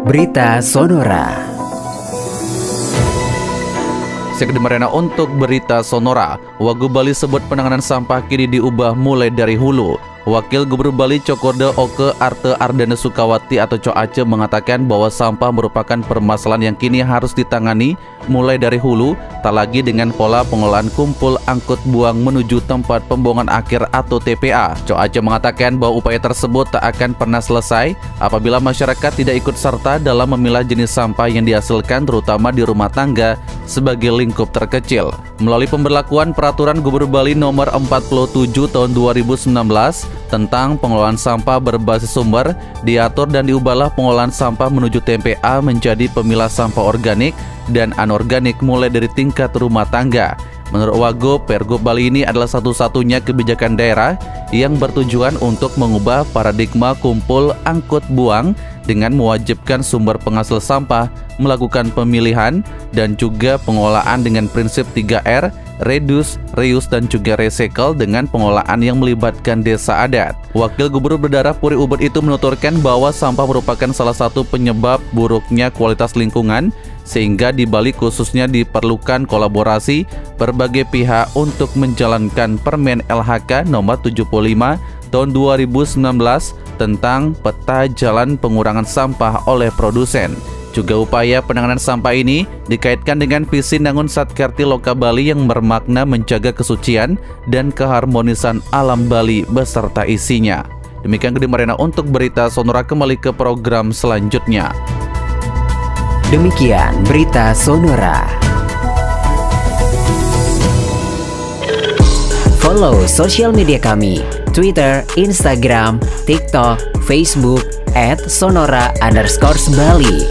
Berita Sonora. Sekedemarena untuk berita Sonora, Wagu Bali sebut penanganan sampah kini diubah mulai dari hulu. Wakil Gubernur Bali Cokorde Oke Arte Ardana Sukawati atau Coace mengatakan bahwa sampah merupakan permasalahan yang kini harus ditangani mulai dari hulu, tak lagi dengan pola pengolahan kumpul angkut buang menuju tempat pembuangan akhir atau TPA. Coace mengatakan bahwa upaya tersebut tak akan pernah selesai apabila masyarakat tidak ikut serta dalam memilah jenis sampah yang dihasilkan terutama di rumah tangga sebagai lingkup terkecil. Melalui pemberlakuan peraturan Gubernur Bali nomor 47 tahun 2019 tentang pengelolaan sampah berbasis sumber, diatur dan diubahlah pengolahan sampah menuju TPA menjadi pemilah sampah organik dan anorganik mulai dari tingkat rumah tangga. Menurut Wago, Pergub Bali ini adalah satu-satunya kebijakan daerah yang bertujuan untuk mengubah paradigma kumpul angkut buang dengan mewajibkan sumber penghasil sampah melakukan pemilihan dan juga pengolahan dengan prinsip 3R, reduce, reuse, dan juga recycle dengan pengolahan yang melibatkan desa adat. Wakil Gubernur Berdarah Puri Ubud itu menuturkan bahwa sampah merupakan salah satu penyebab buruknya kualitas lingkungan sehingga di Bali khususnya diperlukan kolaborasi berbagai pihak untuk menjalankan Permen LHK nomor 75 tahun 2019 tentang peta jalan pengurangan sampah oleh produsen. Juga upaya penanganan sampah ini dikaitkan dengan visi Nangun Satkerti Loka Bali yang bermakna menjaga kesucian dan keharmonisan alam Bali beserta isinya. Demikian Gede Marina untuk berita Sonora kembali ke program selanjutnya. Demikian berita Sonora. Follow sosial media kami, Twitter, Instagram, TikTok, Facebook, at Sonora underscore Bali.